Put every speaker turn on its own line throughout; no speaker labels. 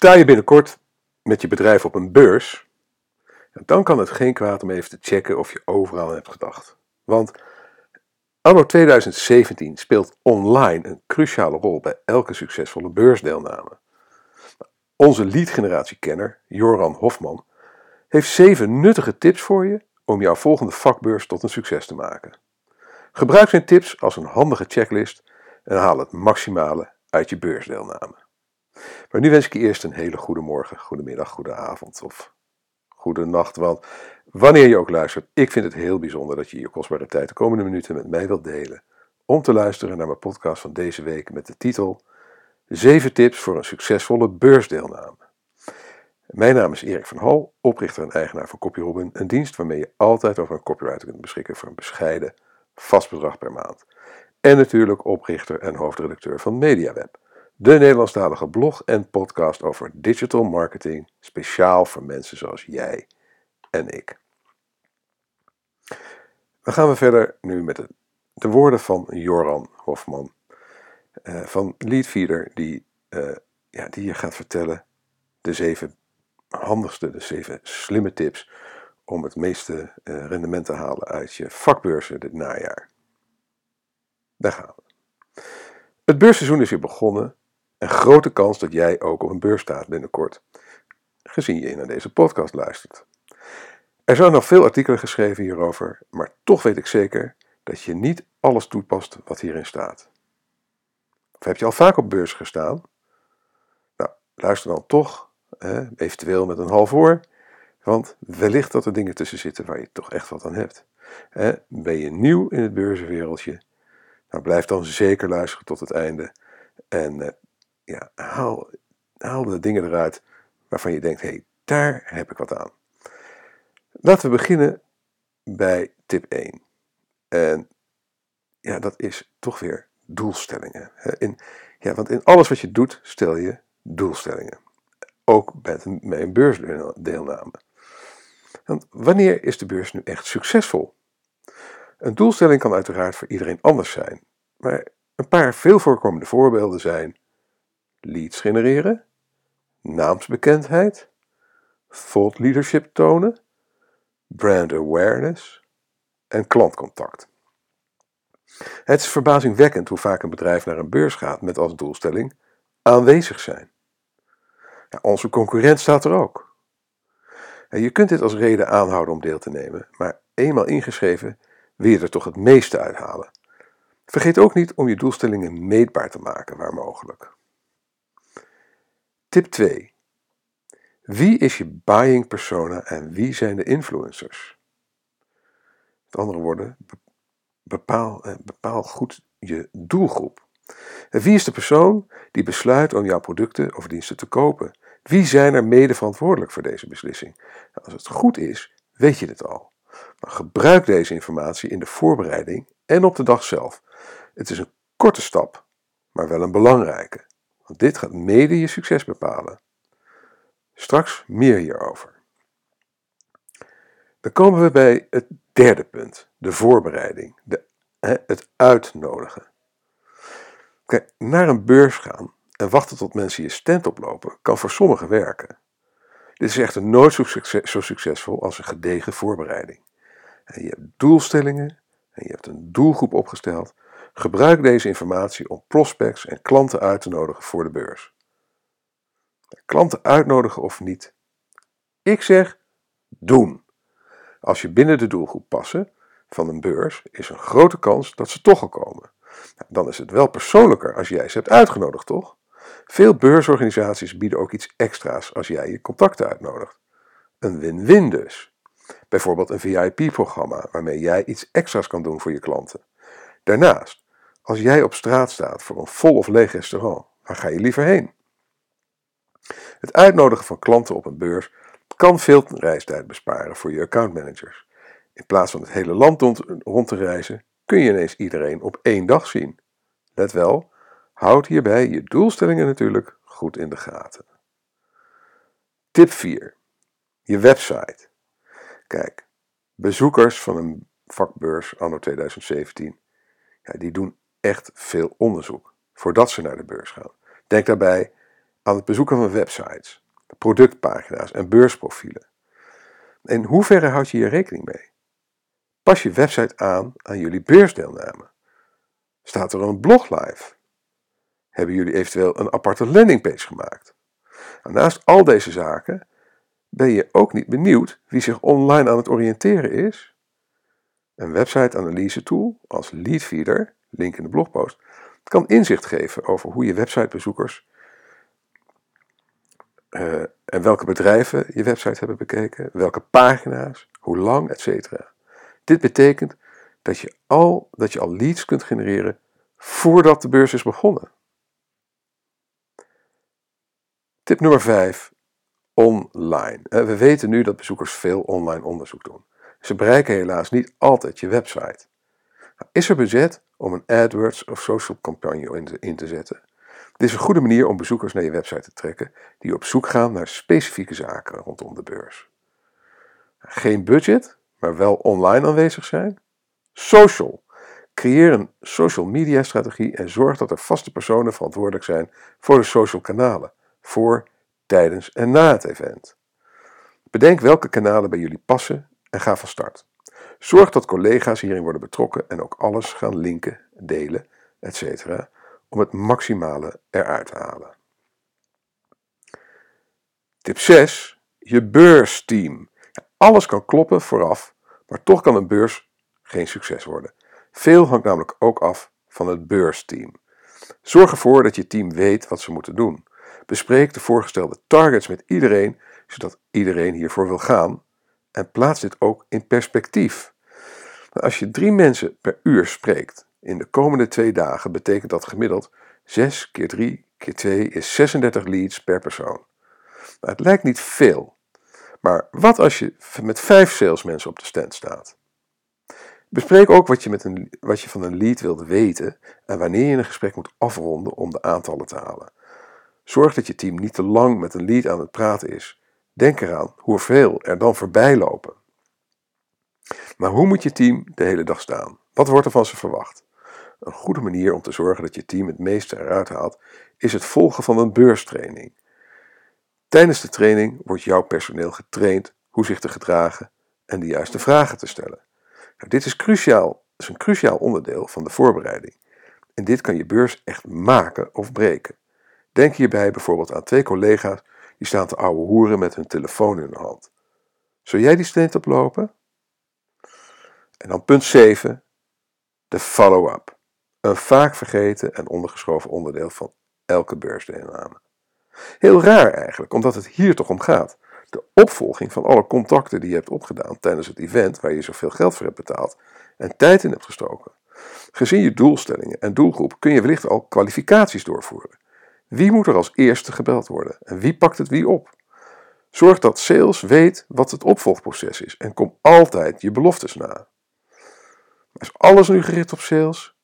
Sta je binnenkort met je bedrijf op een beurs, dan kan het geen kwaad om even te checken of je overal aan hebt gedacht. Want anno 2017 speelt online een cruciale rol bij elke succesvolle beursdeelname. Onze lead-generatiekenner, Joran Hofman, heeft zeven nuttige tips voor je om jouw volgende vakbeurs tot een succes te maken. Gebruik zijn tips als een handige checklist en haal het maximale uit je beursdeelname. Maar nu wens ik je eerst een hele goede morgen, goede middag, goede avond of goede nacht. Want wanneer je ook luistert, ik vind het heel bijzonder dat je je kostbare tijd de komende minuten met mij wilt delen. Om te luisteren naar mijn podcast van deze week met de titel 7 tips voor een succesvolle beursdeelname. Mijn naam is Erik van Hal, oprichter en eigenaar van CopyRobin, een dienst waarmee je altijd over een copywriter kunt beschikken voor een bescheiden vast bedrag per maand. En natuurlijk oprichter en hoofdredacteur van MediaWeb de Nederlandstalige blog en podcast over digital marketing, speciaal voor mensen zoals jij en ik. Dan gaan we verder nu met de, de woorden van Joran Hofman uh, van Leadfeeder, die, uh, ja, die je gaat vertellen de zeven handigste, de zeven slimme tips om het meeste uh, rendement te halen uit je vakbeurzen dit najaar. Daar gaan we. Het beursseizoen is weer begonnen een grote kans dat jij ook op een beurs staat binnenkort, gezien je naar deze podcast luistert. Er zijn nog veel artikelen geschreven hierover, maar toch weet ik zeker dat je niet alles toepast wat hierin staat. Of heb je al vaak op beurs gestaan? Nou, luister dan toch, eventueel met een half oor, want wellicht dat er dingen tussen zitten waar je toch echt wat aan hebt. Ben je nieuw in het beurzenwereldje? Nou, blijf dan zeker luisteren tot het einde. En eh, ja, haal, haal de dingen eruit waarvan je denkt, hé, hey, daar heb ik wat aan. Laten we beginnen bij tip 1. En ja, dat is toch weer doelstellingen. In, ja, want in alles wat je doet, stel je doelstellingen. Ook bij een, bij een beursdeelname. Want wanneer is de beurs nu echt succesvol? Een doelstelling kan uiteraard voor iedereen anders zijn. Maar een paar veel voorkomende voorbeelden zijn leads genereren, naamsbekendheid, thought leadership tonen, brand awareness en klantcontact. Het is verbazingwekkend hoe vaak een bedrijf naar een beurs gaat met als doelstelling aanwezig zijn. Ja, onze concurrent staat er ook. En je kunt dit als reden aanhouden om deel te nemen, maar eenmaal ingeschreven wil je er toch het meeste uithalen. Vergeet ook niet om je doelstellingen meetbaar te maken waar mogelijk. Tip 2. Wie is je buying persona en wie zijn de influencers? Met andere woorden, bepaal, eh, bepaal goed je doelgroep. En wie is de persoon die besluit om jouw producten of diensten te kopen? Wie zijn er mede verantwoordelijk voor deze beslissing? Nou, als het goed is, weet je het al. Maar gebruik deze informatie in de voorbereiding en op de dag zelf. Het is een korte stap, maar wel een belangrijke. Want dit gaat mede je succes bepalen. Straks meer hierover. Dan komen we bij het derde punt, de voorbereiding, de, het uitnodigen. Kijk, naar een beurs gaan en wachten tot mensen je stand oplopen kan voor sommigen werken. Dit is echter nooit zo, succes, succesvol als een gedegen voorbereiding. Je hebt doelstellingen en je hebt een doelgroep opgesteld Gebruik deze informatie om prospects en klanten uit te nodigen voor de beurs. Klanten uitnodigen of niet? Ik zeg doen. Als je binnen de doelgroep passen van een beurs, is een grote kans dat ze toch al komen. Nou, dan is het wel persoonlijker als jij ze hebt uitgenodigd, toch? Veel beursorganisaties bieden ook iets extra's als jij je contacten uitnodigt. Een win-win dus. Bijvoorbeeld een VIP-programma waarmee jij iets extra's kan doen voor je klanten. Daarnaast, als jij op straat staat voor een vol of leeg restaurant, waar ga je liever heen? Het uitnodigen van klanten op een beurs kan veel reistijd besparen voor je accountmanagers. In plaats van het hele land rond te reizen, kun je ineens iedereen op één dag zien. Let wel, houd hierbij je doelstellingen natuurlijk goed in de gaten. Tip 4. Je website. Kijk, bezoekers van een vakbeurs anno 2017, ja, die doen echt veel onderzoek voordat ze naar de beurs gaan. Denk daarbij aan het bezoeken van websites, productpagina's en beursprofielen. In hoeverre houd je hier rekening mee? Pas je website aan aan jullie beursdeelname? Staat er een blog live? Hebben jullie eventueel een aparte landingpage gemaakt? Nou, naast al deze zaken ben je ook niet benieuwd wie zich online aan het oriënteren is? Een website-analyse tool als Leadfeeder, link in de blogpost, kan inzicht geven over hoe je websitebezoekers uh, en welke bedrijven je website hebben bekeken, welke pagina's, hoe lang, etc. Dit betekent dat je, al, dat je al leads kunt genereren voordat de beurs is begonnen. Tip nummer 5. Online. Eh, we weten nu dat bezoekers veel online onderzoek doen. Ze bereiken helaas niet altijd je website. Is er budget om een AdWords of social campagne in te zetten? Dit is een goede manier om bezoekers naar je website te trekken die op zoek gaan naar specifieke zaken rondom de beurs. Geen budget, maar wel online aanwezig zijn? Social. Creëer een social media strategie en zorg dat er vaste personen verantwoordelijk zijn voor de social kanalen, voor, tijdens en na het event. Bedenk welke kanalen bij jullie passen en ga van start. Zorg dat collega's hierin worden betrokken en ook alles gaan linken, delen, etc. om het maximale eruit te halen. Tip 6. Je beursteam. Alles kan kloppen vooraf, maar toch kan een beurs geen succes worden. Veel hangt namelijk ook af van het beursteam. Zorg ervoor dat je team weet wat ze moeten doen. Bespreek de voorgestelde targets met iedereen, zodat iedereen hiervoor wil gaan. En plaats dit ook in perspectief. Als je drie mensen per uur spreekt in de komende twee dagen, betekent dat gemiddeld 6 keer 3 keer 2 is 36 leads per persoon. Het lijkt niet veel, maar wat als je met vijf salesmensen op de stand staat? Bespreek ook wat je, met een, wat je van een lead wilt weten en wanneer je een gesprek moet afronden om de aantallen te halen. Zorg dat je team niet te lang met een lead aan het praten is. Denk eraan hoeveel er dan voorbij lopen. Maar hoe moet je team de hele dag staan? Wat wordt er van ze verwacht? Een goede manier om te zorgen dat je team het meeste eruit haalt, is het volgen van een beurstraining. Tijdens de training wordt jouw personeel getraind hoe zich te gedragen en de juiste vragen te stellen. Nou, dit is, cruciaal, is een cruciaal onderdeel van de voorbereiding. En dit kan je beurs echt maken of breken. Denk hierbij bijvoorbeeld aan twee collega's die staan te ouwe hoeren met hun telefoon in de hand. Zul jij die steen oplopen? En dan punt 7, de follow-up. Een vaak vergeten en ondergeschoven onderdeel van elke beursdeelname. Heel raar eigenlijk, omdat het hier toch om gaat. De opvolging van alle contacten die je hebt opgedaan tijdens het event waar je zoveel geld voor hebt betaald en tijd in hebt gestoken. Gezien je doelstellingen en doelgroep kun je wellicht al kwalificaties doorvoeren. Wie moet er als eerste gebeld worden en wie pakt het wie op? Zorg dat sales weet wat het opvolgproces is en kom altijd je beloftes na. Is alles nu gericht op sales?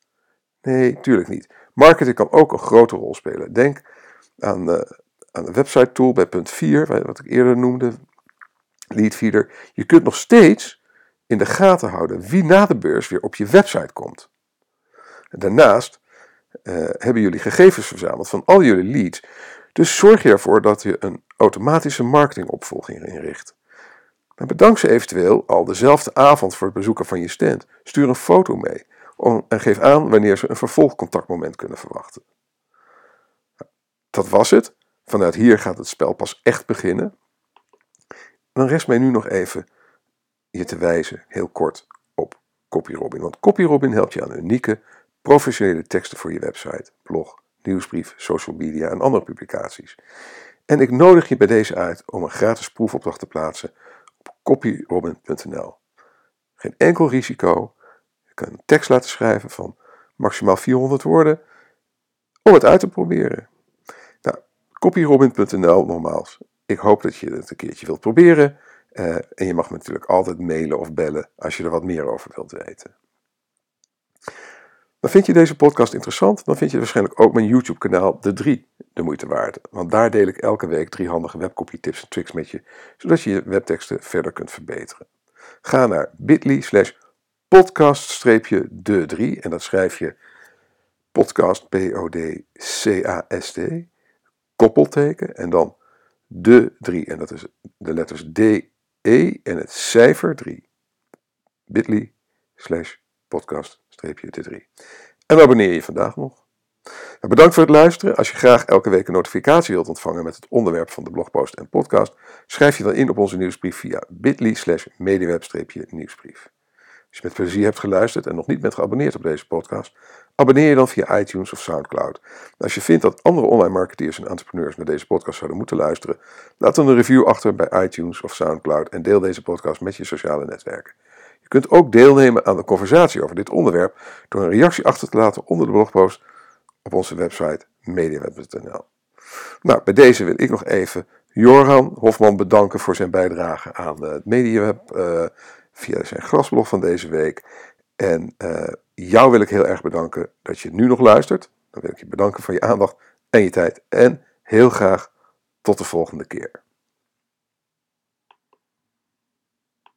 Nee, tuurlijk niet. Marketing kan ook een grote rol spelen. Denk aan de, aan de website tool bij punt 4, wat ik eerder noemde, Leadfeeder. Je kunt nog steeds in de gaten houden wie na de beurs weer op je website komt. Daarnaast uh, hebben jullie gegevens verzameld van al jullie leads. Dus zorg je ervoor dat je een automatische marketingopvolging inricht. Bedank ze eventueel al dezelfde avond voor het bezoeken van je stand. Stuur een foto mee en geef aan wanneer ze een vervolgcontactmoment kunnen verwachten. Dat was het. Vanuit hier gaat het spel pas echt beginnen. Dan rest mij nu nog even je te wijzen, heel kort, op CopyRobin. Want CopyRobin helpt je aan unieke, professionele teksten voor je website, blog, nieuwsbrief, social media en andere publicaties. En ik nodig je bij deze uit om een gratis proefopdracht te plaatsen op copyrobin.nl. Geen enkel risico. Je kan een tekst laten schrijven van maximaal 400 woorden om het uit te proberen. Nou, copyrobin.nl nogmaals. Ik hoop dat je het een keertje wilt proberen. Uh, en je mag me natuurlijk altijd mailen of bellen als je er wat meer over wilt weten. Dan vind je deze podcast interessant, dan vind je waarschijnlijk ook mijn YouTube kanaal De 3 de moeite waard. Want daar deel ik elke week drie handige webcopy tips en tricks met je, zodat je je webteksten verder kunt verbeteren. Ga naar bit.ly slash podcast-de 3 en dat schrijf je podcast, P-O-D-C-A-S-T, koppelteken en dan de 3. En dat is de letters D, E en het cijfer 3. bit.ly slash podcast streepje de 3. En abonneer je vandaag nog. Nou, bedankt voor het luisteren. Als je graag elke week een notificatie wilt ontvangen met het onderwerp van de blogpost en podcast, schrijf je dan in op onze nieuwsbrief via bit.ly slash mediweb-nieuwsbrief. Als je met plezier hebt geluisterd en nog niet bent geabonneerd op deze podcast, abonneer je dan via iTunes of Soundcloud. Als je vindt dat andere online marketeers en entrepreneurs naar deze podcast zouden moeten luisteren, laat dan een review achter bij iTunes of Soundcloud en deel deze podcast met je sociale netwerken. Je kunt ook deelnemen aan de conversatie over dit onderwerp door een reactie achter te laten onder de blogpost op onze website mediaweb.nl. Nou, bij deze wil ik nog even Joran Hofman bedanken voor zijn bijdrage aan het Mediaweb uh, via zijn grasblog van deze week. En uh, jou wil ik heel erg bedanken dat je nu nog luistert. Dan wil ik je bedanken voor je aandacht en je tijd. En heel graag tot de volgende keer.